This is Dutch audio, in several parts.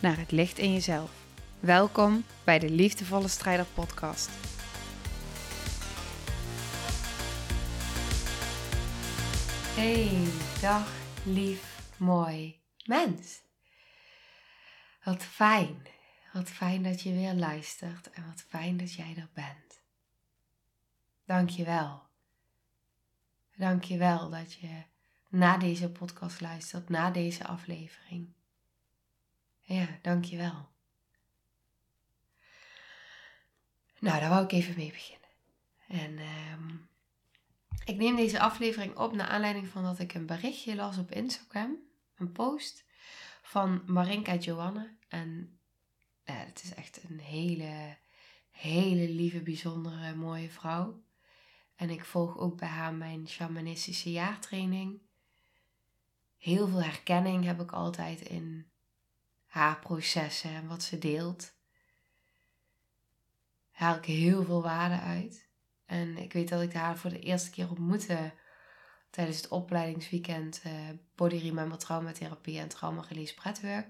naar het licht in jezelf. Welkom bij de Liefdevolle Strijder Podcast. Hey, dag lief, mooi mens. Wat fijn, wat fijn dat je weer luistert en wat fijn dat jij er bent. Dank je wel. Dank je wel dat je na deze podcast luistert, na deze aflevering. Ja, dank je wel. Nou, daar wou ik even mee beginnen. En ehm, ik neem deze aflevering op naar aanleiding van dat ik een berichtje las op Instagram. Een post van Marinka Joanne. En ja, het is echt een hele, hele lieve, bijzondere, mooie vrouw. En ik volg ook bij haar mijn shamanistische jaartraining. Heel veel herkenning heb ik altijd in haar processen en wat ze deelt. Haal ik heel veel waarde uit. En ik weet dat ik haar voor de eerste keer ontmoette tijdens het opleidingsweekend uh, Body Remember Traumatherapie en Trauma Release.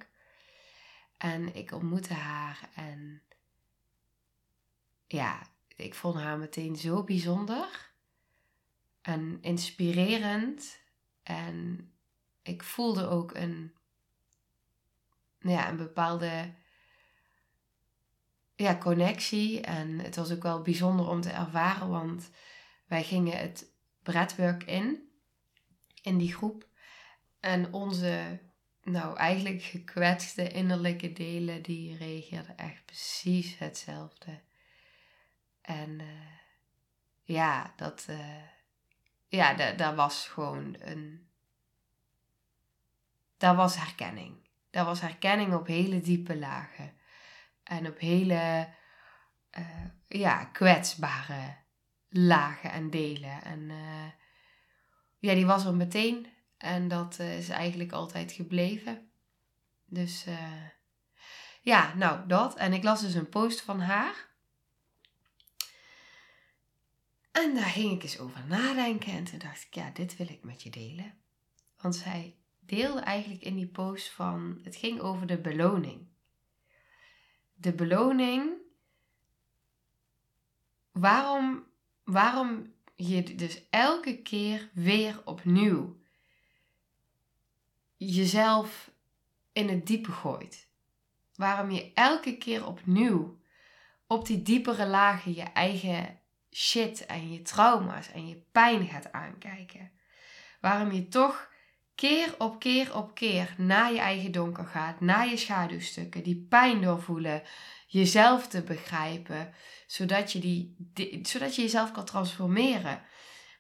En ik ontmoette haar en ja, ik vond haar meteen zo bijzonder en inspirerend. En ik voelde ook een, ja, een bepaalde ja, connectie. En het was ook wel bijzonder om te ervaren, want wij gingen het breadwork in, in die groep. En onze, nou eigenlijk gekwetste innerlijke delen, die reageerden echt precies hetzelfde. En uh, ja, dat, uh, ja, daar was gewoon een, daar was herkenning. Daar was herkenning op hele diepe lagen. En op hele uh, ja, kwetsbare lagen en delen. En uh, ja, die was er meteen. En dat uh, is eigenlijk altijd gebleven. Dus ja, nou dat. En ik las dus een post van haar. En daar ging ik eens over nadenken. En toen dacht ik, ja, dit wil ik met je delen. Want zij deelde eigenlijk in die post van, het ging over de beloning. De beloning, waarom, waarom je dus elke keer weer opnieuw jezelf in het diepe gooit. Waarom je elke keer opnieuw op die diepere lagen je eigen shit en je trauma's en je pijn gaat aankijken. Waarom je toch keer op keer op keer naar je eigen donker gaat, naar je schaduwstukken, die pijn doorvoelen, jezelf te begrijpen, zodat je, die, zodat je jezelf kan transformeren.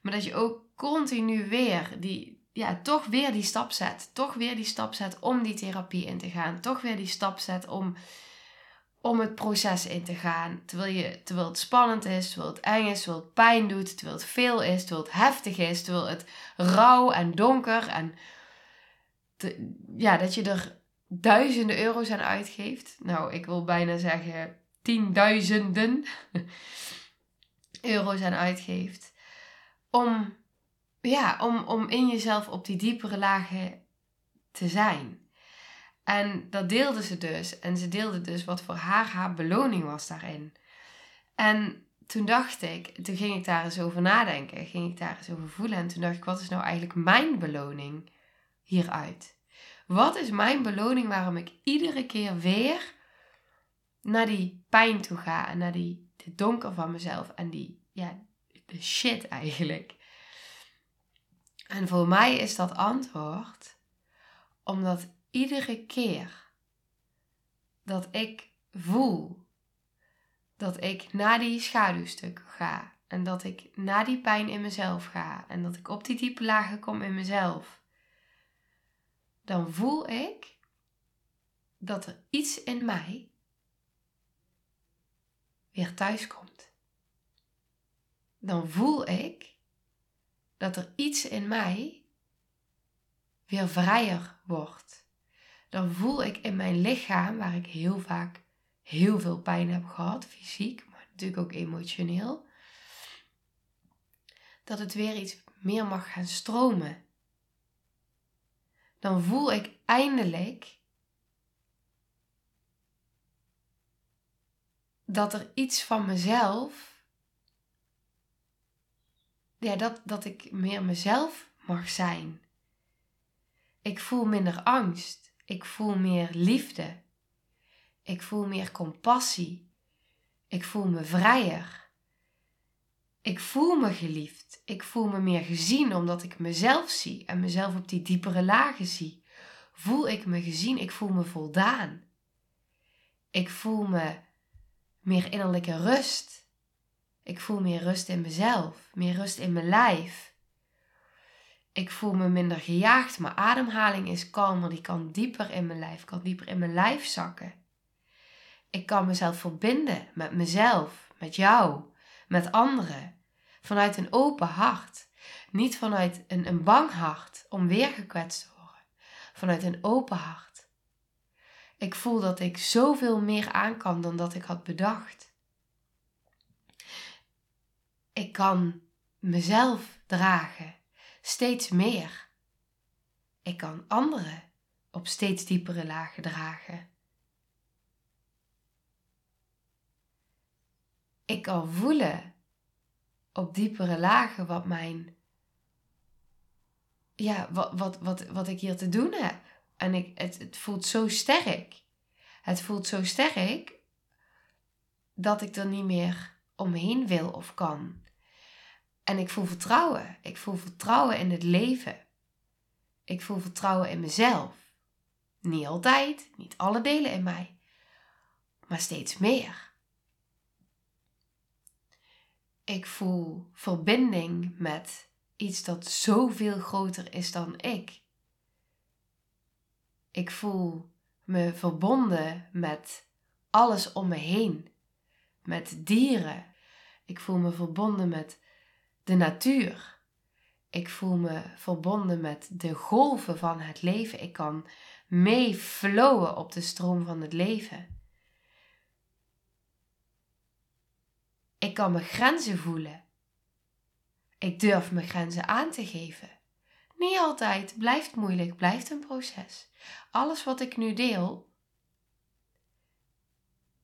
Maar dat je ook continu weer die, ja, toch weer die stap zet. Toch weer die stap zet om die therapie in te gaan. Toch weer die stap zet om, om het proces in te gaan. Terwijl, je, terwijl het spannend is, terwijl het eng is, terwijl het pijn doet, terwijl het veel is, terwijl het heftig is, terwijl het rauw en donker en ja, dat je er duizenden euro's aan uitgeeft. Nou, ik wil bijna zeggen tienduizenden euro's aan uitgeeft. Om, ja, om, om in jezelf op die diepere lagen te zijn. En dat deelde ze dus. En ze deelde dus wat voor haar haar beloning was daarin. En toen dacht ik, toen ging ik daar eens over nadenken, ging ik daar eens over voelen. En toen dacht ik, wat is nou eigenlijk mijn beloning hieruit? Wat is mijn beloning waarom ik iedere keer weer naar die pijn toe ga en naar die, de donker van mezelf en die, ja, de shit eigenlijk. En voor mij is dat antwoord omdat iedere keer dat ik voel dat ik naar die schaduwstukken ga en dat ik naar die pijn in mezelf ga en dat ik op die diepe lagen kom in mezelf, dan voel ik dat er iets in mij weer thuis komt. Dan voel ik dat er iets in mij weer vrijer wordt. Dan voel ik in mijn lichaam, waar ik heel vaak heel veel pijn heb gehad, fysiek, maar natuurlijk ook emotioneel, dat het weer iets meer mag gaan stromen. Dan voel ik eindelijk dat er iets van mezelf, ja, dat, dat ik meer mezelf mag zijn. Ik voel minder angst. Ik voel meer liefde. Ik voel meer compassie. Ik voel me vrijer. Ik voel me geliefd. Ik voel me meer gezien omdat ik mezelf zie en mezelf op die diepere lagen zie. Voel ik me gezien, ik voel me voldaan. Ik voel me meer innerlijke rust. Ik voel meer rust in mezelf, meer rust in mijn lijf. Ik voel me minder gejaagd, mijn ademhaling is kalmer, die kan dieper in mijn lijf, kan dieper in mijn lijf zakken. Ik kan mezelf verbinden met mezelf, met jou, met anderen, vanuit een open hart. Niet vanuit een, een bang hart om weer gekwetst te worden, vanuit een open hart. Ik voel dat ik zoveel meer aan kan dan dat ik had bedacht. Ik kan mezelf dragen, steeds meer. Ik kan anderen op steeds diepere lagen dragen. Ik kan voelen op diepere lagen wat mijn. Ja, wat, wat, wat, wat ik hier te doen heb. En ik, het, het voelt zo sterk. Het voelt zo sterk dat ik er niet meer omheen wil of kan. En ik voel vertrouwen. Ik voel vertrouwen in het leven. Ik voel vertrouwen in mezelf. Niet altijd, niet alle delen in mij, maar steeds meer. Ik voel verbinding met iets dat zoveel groter is dan ik. Ik voel me verbonden met alles om me heen, met dieren. Ik voel me verbonden met de natuur. Ik voel me verbonden met de golven van het leven. Ik kan mee flowen op de stroom van het leven. Ik kan mijn grenzen voelen. Ik durf mijn grenzen aan te geven. Niet altijd, blijft moeilijk, blijft een proces. Alles wat ik nu deel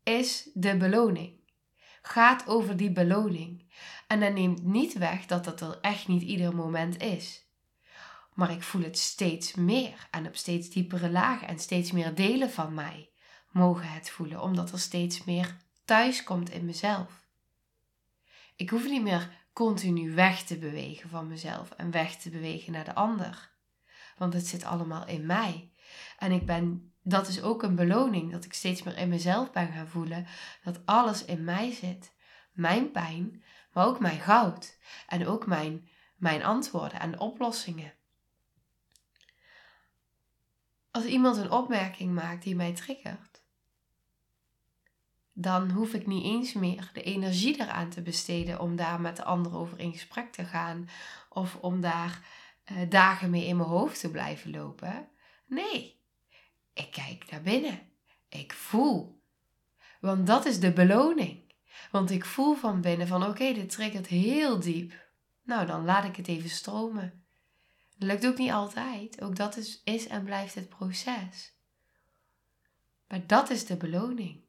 is de beloning. Gaat over die beloning. En dat neemt niet weg dat dat er echt niet ieder moment is. Maar ik voel het steeds meer en op steeds diepere lagen en steeds meer delen van mij mogen het voelen, omdat er steeds meer thuis komt in mezelf. Ik hoef niet meer continu weg te bewegen van mezelf en weg te bewegen naar de ander. Want het zit allemaal in mij. En ik ben, dat is ook een beloning, dat ik steeds meer in mezelf ben gaan voelen dat alles in mij zit. Mijn pijn, maar ook mijn goud. En ook mijn, mijn antwoorden en oplossingen. Als iemand een opmerking maakt die mij triggert, dan hoef ik niet eens meer de energie eraan te besteden om daar met de ander over in gesprek te gaan of om daar uh, dagen mee in mijn hoofd te blijven lopen. Nee, ik kijk naar binnen. Ik voel. Want dat is de beloning. Want ik voel van binnen van oké, dit triggert heel diep. Nou, dan laat ik het even stromen. Dat lukt ook niet altijd. Ook dat is, is en blijft het proces. Maar dat is de beloning.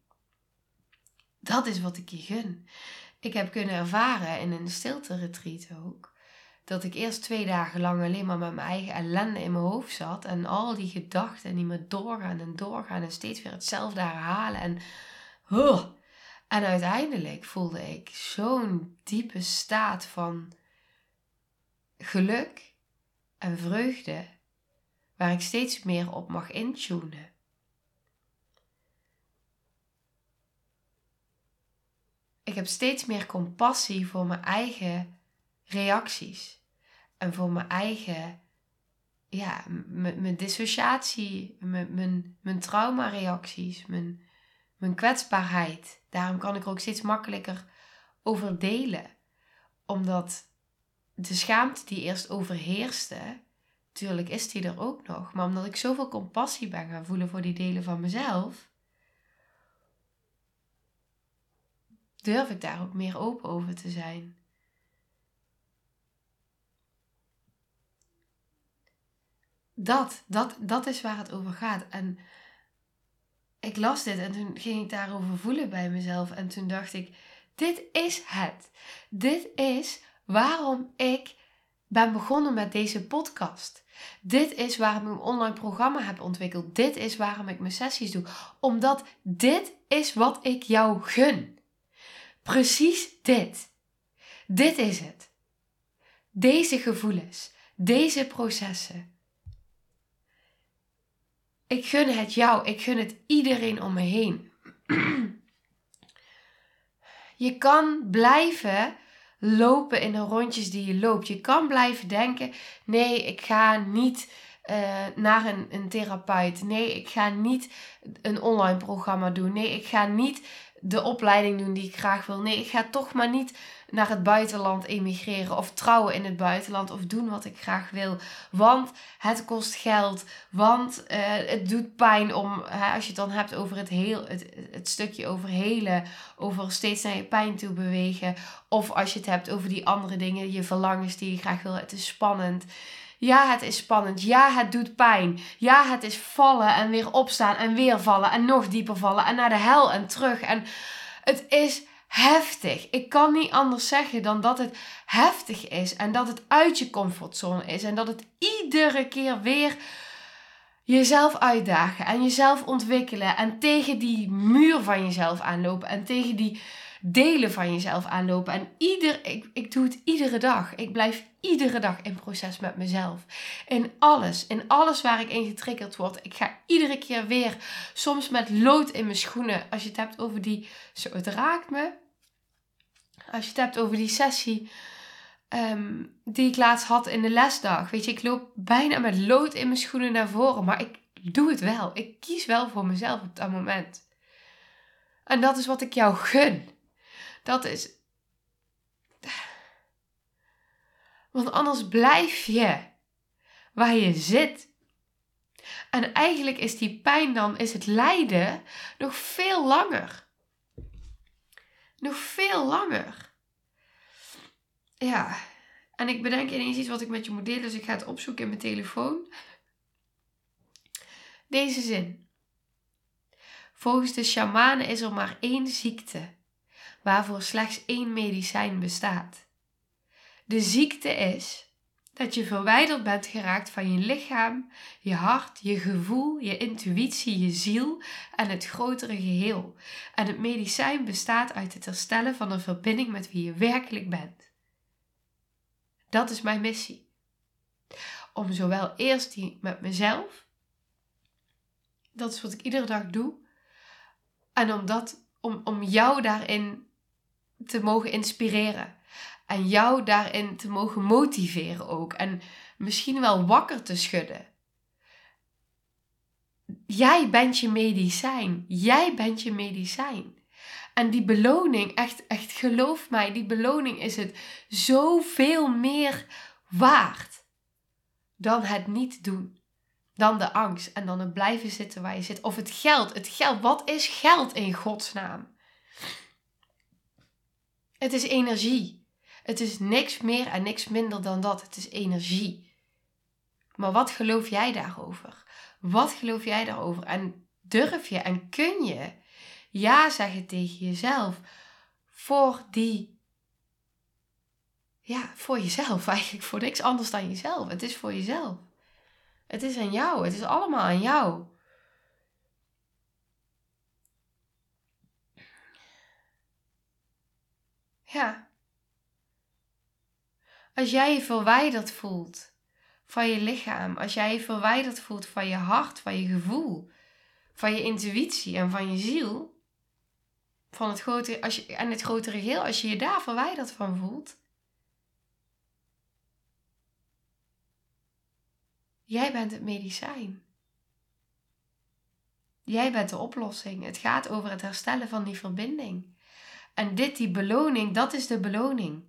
Dat is wat ik je gun. Ik heb kunnen ervaren in een stilte-retreat ook. Dat ik eerst twee dagen lang alleen maar met mijn eigen ellende in mijn hoofd zat. En al die gedachten die me doorgaan en doorgaan. En steeds weer hetzelfde herhalen. En, en uiteindelijk voelde ik zo'n diepe staat van geluk en vreugde. Waar ik steeds meer op mag intunen. ik heb steeds meer compassie voor mijn eigen reacties. En voor mijn eigen ja, mijn dissociatie, mijn, mijn, traumareacties, mijn, mijn kwetsbaarheid. Daarom kan ik er ook steeds makkelijker over delen. Omdat de schaamte die eerst overheerste, natuurlijk is die er ook nog. Maar omdat ik zoveel compassie ben gaan voelen voor die delen van mezelf, durf ik daar ook meer open over te zijn. Dat, dat, dat is waar het over gaat. En ik las dit en toen ging ik daarover voelen bij mezelf. En toen dacht ik, dit is het. Dit is waarom ik ben begonnen met deze podcast. Dit is waarom ik een online programma heb ontwikkeld. Dit is waarom ik mijn sessies doe. Omdat dit is wat ik jou gun. Precies dit. Dit is het. Deze gevoelens, deze processen. Ik gun het jou, ik gun het iedereen om me heen. Je kan blijven lopen in de rondjes die je loopt. Je kan blijven denken: nee, ik ga niet uh, naar een, therapeut. Nee, ik ga niet een online programma doen. Nee, ik ga niet de opleiding doen die ik graag wil. Nee, ik ga toch maar niet naar het buitenland emigreren of trouwen in het buitenland of doen wat ik graag wil. Want het kost geld, want uh, het doet pijn om, hè, als je het dan hebt over het, heel, het, het stukje over helen, over steeds naar je pijn toe bewegen. Of als je het hebt over die andere dingen, je verlangens die je graag wil. Het is spannend. Ja, het is spannend. Ja, het doet pijn. Ja, het is vallen en weer opstaan en weer vallen en nog dieper vallen en naar de hel en terug. En het is heftig. Ik kan niet anders zeggen dan dat het heftig is en dat het uit je comfortzone is en dat het iedere keer weer jezelf uitdagen en jezelf ontwikkelen en tegen die muur van jezelf aanlopen en tegen die delen van jezelf aanlopen. En ieder, ik, ik doe het iedere dag. Ik blijf iedere dag in proces met mezelf. In alles, in alles waar ik in getriggerd word. Ik ga iedere keer weer, soms met lood in mijn schoenen. Als je het hebt over die, zo het raakt me. Als je het hebt over die sessie ehm, die ik laatst had in de lesdag. Weet je, ik loop bijna met lood in mijn schoenen naar voren. Maar ik doe het wel. Ik kies wel voor mezelf op dat moment. En dat is wat ik jou gun. Dat is. Want anders blijf je waar je zit. En eigenlijk is die pijn dan, is het lijden nog veel langer. Nog veel langer. Ja, en ik bedenk ineens iets wat ik met je moet delen, dus ik ga het opzoeken in mijn telefoon. Deze zin. Volgens de shamanen is er maar één ziekte waarvoor slechts één medicijn bestaat. De ziekte is dat je verwijderd bent geraakt van je lichaam, je hart, je gevoel, je intuïtie, je ziel en het grotere geheel. En het medicijn bestaat uit het herstellen van een verbinding met wie je werkelijk bent. Dat is mijn missie. Om zowel eerst die met mezelf, dat is wat ik iedere dag doe, en om, dat, om, om jou daarin te mogen inspireren. En jou daarin te mogen motiveren ook. En misschien wel wakker te schudden. Jij bent je medicijn. Jij bent je medicijn. En die beloning, echt, echt geloof mij, die beloning is het zoveel meer waard dan het niet doen. Dan de angst en dan het blijven zitten waar je zit. Of het geld. Het geld. Wat is geld in godsnaam? Het is energie. Het is niks meer en niks minder dan dat. Het is energie. Maar wat geloof jij daarover? Wat geloof jij daarover? En durf je en kun je ja zeggen tegen jezelf voor die. Ja, voor jezelf eigenlijk. Voor niks anders dan jezelf. Het is voor jezelf. Het is aan jou. Het is allemaal aan jou. Ja. Als jij je verwijderd voelt van je lichaam, als jij je verwijderd voelt van je hart, van je gevoel, van je intuïtie en van je ziel, van het grote, als je, en het grotere geheel, als je je daar verwijderd van voelt, Jij bent het medicijn. Jij bent de oplossing. Het gaat over het herstellen van die verbinding. En dit, die beloning, dat is de beloning.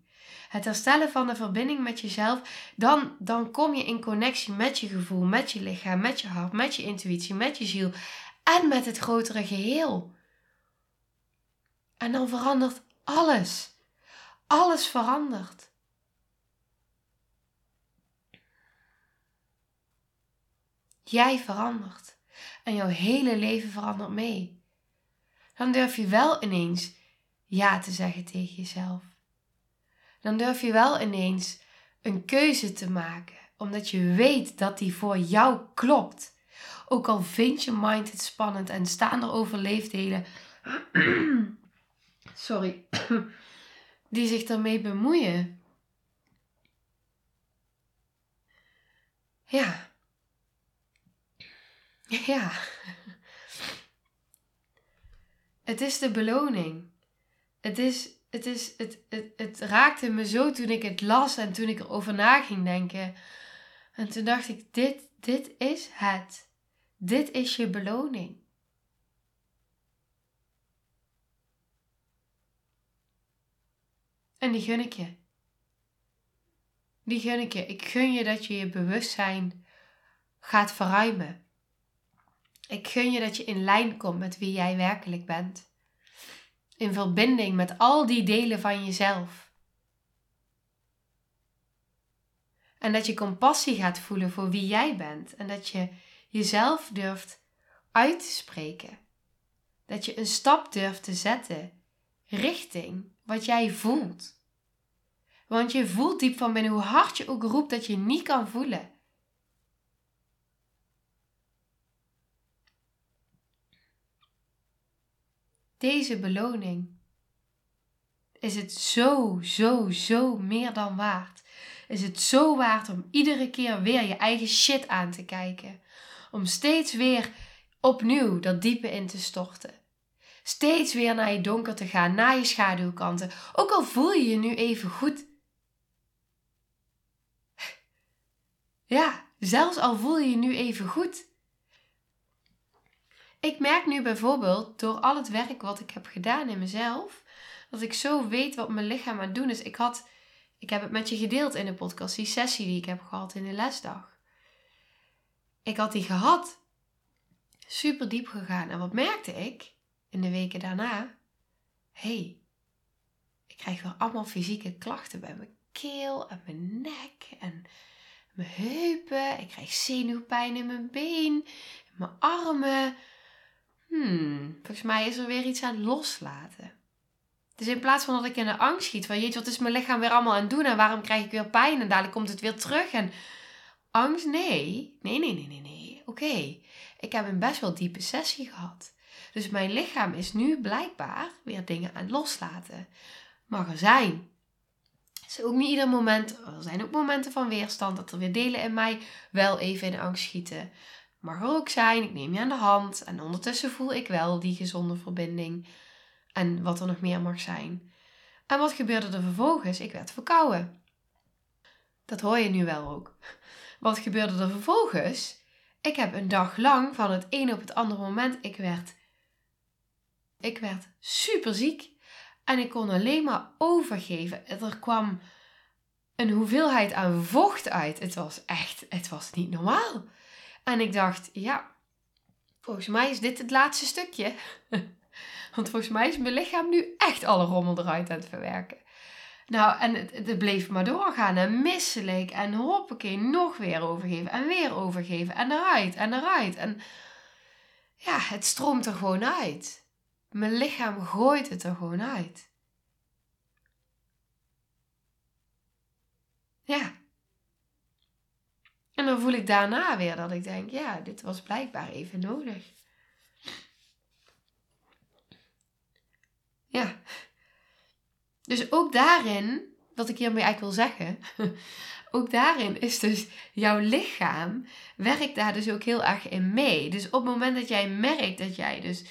Het herstellen van de verbinding met jezelf, dan, dan kom je in connectie met je gevoel, met je lichaam, met je hart, met je intuïtie, met je ziel en met het grotere geheel. En dan verandert alles. Alles verandert. Jij verandert. En jouw hele leven verandert mee. Dan durf je wel ineens ja te zeggen tegen jezelf. Dan durf je wel ineens een keuze te maken, omdat je weet dat die voor jou klopt. Ook al vind je mind het spannend en staan er overleefdelen, sorry, die zich daarmee bemoeien. Ja. Ja. Het is de beloning. Het is, het is, het, het, het raakte me zo toen ik het las en toen ik erover na ging denken. En toen dacht ik, dit, dit is het. Dit is je beloning. En die gun ik je. Die gun ik je. Ik gun je dat je je bewustzijn gaat verruimen. Ik gun je dat je in lijn komt met wie jij werkelijk bent. In verbinding met al die delen van jezelf. En dat je compassie gaat voelen voor wie jij bent. En dat je jezelf durft uit te spreken. Dat je een stap durft te zetten richting wat jij voelt. Want je voelt diep van binnen hoe hard je ook roept dat je niet kan voelen. Deze beloning is het zo, zo, zo meer dan waard. Is het zo waard om iedere keer weer je eigen shit aan te kijken. Om steeds weer opnieuw dat diepe in te storten. Steeds weer naar je donker te gaan, naar je schaduwkanten. Ook al voel je je nu even goed. Ja, zelfs al voel je je nu even goed. Ik merk nu bijvoorbeeld door al het werk wat ik heb gedaan in mezelf, dat ik zo weet wat mijn lichaam aan het doen is. Ik had, ik heb het met je gedeeld in de podcast, die sessie die ik heb gehad in de lesdag. Ik had die gehad, super diep gegaan. En wat merkte ik? In de weken daarna, hey, ik krijg weer allemaal fysieke klachten bij mijn keel en mijn nek en mijn heupen. Ik krijg zenuwpijn in mijn been, in mijn armen. Hmm, volgens mij is er weer iets aan loslaten. Dus in plaats van dat ik in de angst schiet van jeetje, wat is mijn lichaam weer allemaal aan het doen en waarom krijg ik weer pijn en dadelijk komt het weer terug en angst, nee, nee, nee, nee, nee, nee. Oké, ik heb een best wel diepe sessie gehad. Dus mijn lichaam is nu blijkbaar weer dingen aan loslaten. Mag er zijn. is ook niet ieder moment. Er zijn ook momenten van weerstand dat er weer delen in mij wel even in angst schieten. Mag er ook zijn. Ik neem je aan de hand. En ondertussen voel ik wel die gezonde verbinding. En wat er nog meer mag zijn. En wat gebeurde er vervolgens? Ik werd verkouden. Dat hoor je nu wel ook. Wat gebeurde er vervolgens? Ik heb een dag lang van het een op het andere moment, ik werd ik werd super ziek en ik kon alleen maar overgeven. Er kwam een hoeveelheid aan vocht uit. Het was echt, het was niet normaal. En ik dacht, ja, volgens mij is dit het laatste stukje. Want volgens mij is mijn lichaam nu echt alle rommel eruit aan het verwerken. Nou, en het, het bleef maar doorgaan. En misselijk. En hoppakee, nog weer overgeven. En weer overgeven. En eruit. En eruit. En ja, het stroomt er gewoon uit. Mijn lichaam gooit het er gewoon uit. Ja. En dan voel ik daarna weer dat ik denk, ja, dit was blijkbaar even nodig. Ja. Dus ook daarin, wat ik hiermee eigenlijk wil zeggen, ook daarin is dus jouw lichaam werkt daar dus ook heel erg in mee. Dus op het moment dat jij merkt dat jij dus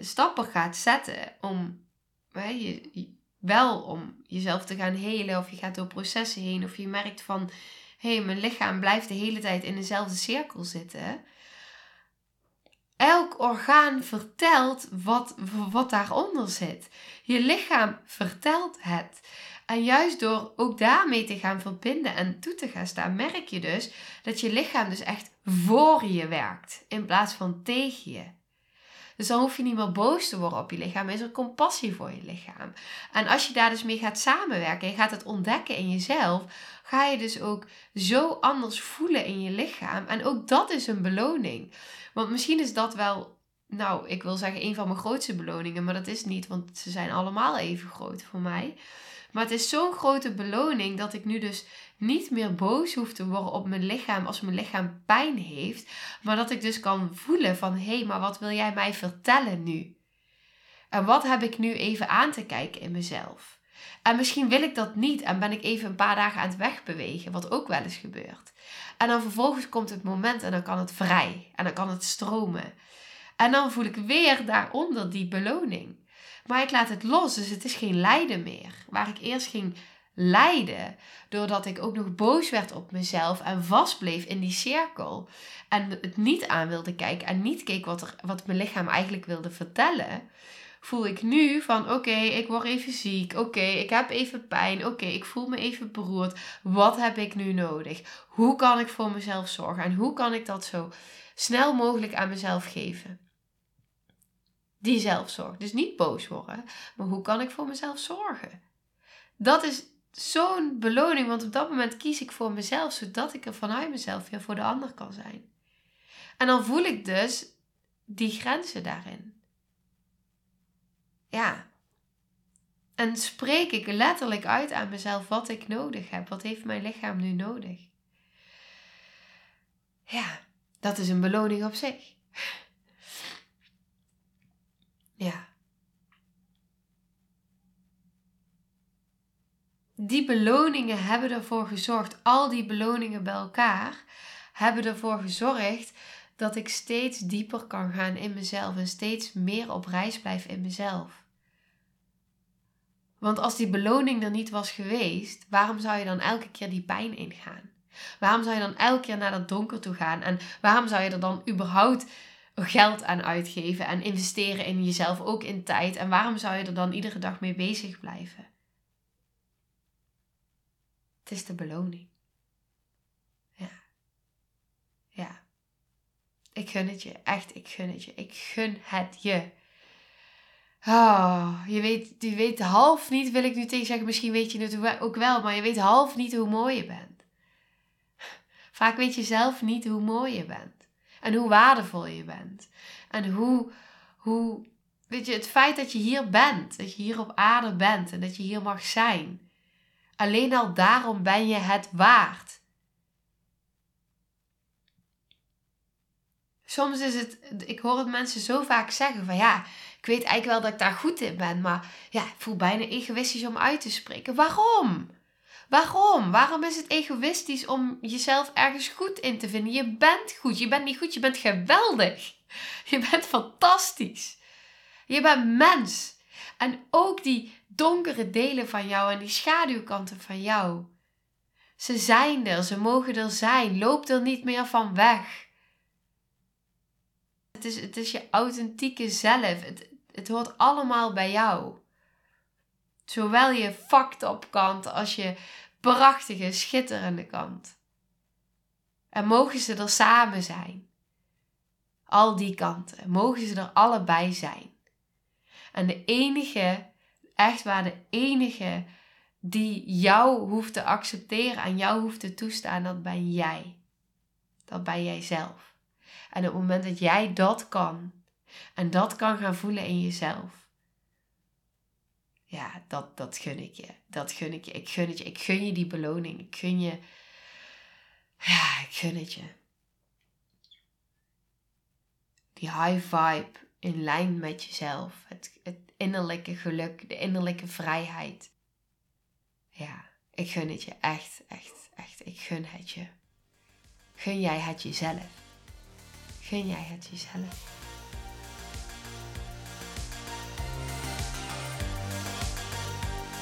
stappen gaat zetten om wel om jezelf te gaan helen of je gaat door processen heen of je merkt van hé, hey, mijn lichaam blijft de hele tijd in dezelfde cirkel zitten. Elk orgaan vertelt wat, wat daaronder zit. Je lichaam vertelt het. En juist door ook daarmee te gaan verbinden en toe te gaan staan, merk je dus dat je lichaam dus echt voor je werkt in plaats van tegen je. Dus dan hoef je niet meer boos te worden op je lichaam, is er compassie voor je lichaam. En als je daar dus mee gaat samenwerken en je gaat het ontdekken in jezelf, ga je dus ook zo anders voelen in je lichaam. En ook dat is een beloning. Want misschien is dat wel, nou, ik wil zeggen een van mijn grootste beloningen, maar dat is niet, want ze zijn allemaal even groot voor mij. Maar het is zo'n grote beloning dat ik nu dus niet meer boos hoef te worden op mijn lichaam als mijn lichaam pijn heeft. Maar dat ik dus kan voelen van hé, hey, maar wat wil jij mij vertellen nu? En wat heb ik nu even aan te kijken in mezelf? En misschien wil ik dat niet en ben ik even een paar dagen aan het wegbewegen, wat ook wel eens gebeurt. En dan vervolgens komt het moment en dan kan het vrij en dan kan het stromen. En dan voel ik weer daaronder die beloning. Maar ik laat het los, dus het is geen lijden meer. Waar ik eerst ging lijden, doordat ik ook nog boos werd op mezelf en vastbleef in die cirkel. En het niet aan wilde kijken en niet keek wat, er, wat mijn lichaam eigenlijk wilde vertellen. Voel ik nu van oké, ik word even ziek. Oké, ik heb even pijn. Oké, ik voel me even beroerd. Wat heb ik nu nodig? Hoe kan ik voor mezelf zorgen? En hoe kan ik dat zo snel mogelijk aan mezelf geven? Die zelfzorg. Dus niet boos worden, maar hoe kan ik voor mezelf zorgen? Dat is zo'n beloning, want op dat moment kies ik voor mezelf, zodat ik er vanuit mezelf weer voor de ander kan zijn. En dan voel ik dus die grenzen daarin. Ja. En spreek ik letterlijk uit aan mezelf wat ik nodig heb. Wat heeft mijn lichaam nu nodig? Ja, dat is een beloning op zich. Ja. Die beloningen hebben ervoor gezorgd, al die beloningen bij elkaar, hebben ervoor gezorgd dat ik steeds dieper kan gaan in mezelf en steeds meer op reis blijf in mezelf. Want als die beloning er niet was geweest, waarom zou je dan elke keer die pijn ingaan? Waarom zou je dan elke keer naar dat donker toe gaan? En waarom zou je er dan überhaupt geld aan uitgeven en investeren in jezelf, ook in tijd. En waarom zou je er dan iedere dag mee bezig blijven? Het is de beloning. Ja. Ja. Ik gun het je. Echt, ik gun het je. Ik gun het je. Oh, je weet, je weet half niet, wil ik nu tegen zeggen. Misschien weet je het ook wel, maar je weet half niet hoe mooi je bent. Vaak weet je zelf niet hoe mooi je bent. En hoe waardevol je bent. En hoe, hoe, weet je, het feit dat je hier bent, dat je hier op aarde bent en dat je hier mag zijn. Alleen al daarom ben je het waard. Soms is het, ik hoor het mensen zo vaak zeggen van ja, ik weet eigenlijk wel dat ik daar goed in ben, maar ja, ik voel bijna egoïstisch om uit te spreken. Waarom? Waarom? Waarom is het egoïstisch om jezelf ergens goed in te vinden? Je bent goed. Je bent niet goed. Je bent geweldig. Je bent fantastisch. Je bent mens. En ook die donkere delen van jou en die schaduwkanten van jou. Ze zijn er. Ze mogen er zijn. Loop er niet meer van weg. Het is, het is je authentieke zelf. Het, het hoort allemaal bij jou. Zowel je fucked up kant als je prachtige, schitterende kant. En mogen ze er samen zijn. Al die kanten. Mogen ze er allebei zijn. En de enige, echt waar de enige die jou hoeft te accepteren en jou hoeft te toestaan, dat ben jij. Dat ben jij zelf. En op het moment dat jij dat kan en dat kan gaan voelen in jezelf, ja, dat, dat gun ik je. Dat gun ik je. Ik gun het je. Ik gun je die beloning. Ik gun je. Ja, ik gun het je. Die high vibe in lijn met jezelf. Het, het innerlijke geluk, de innerlijke vrijheid. Ja, ik gun het je. Echt, echt, echt. Ik gun het je. Gun jij het jezelf? Gun jij het jezelf?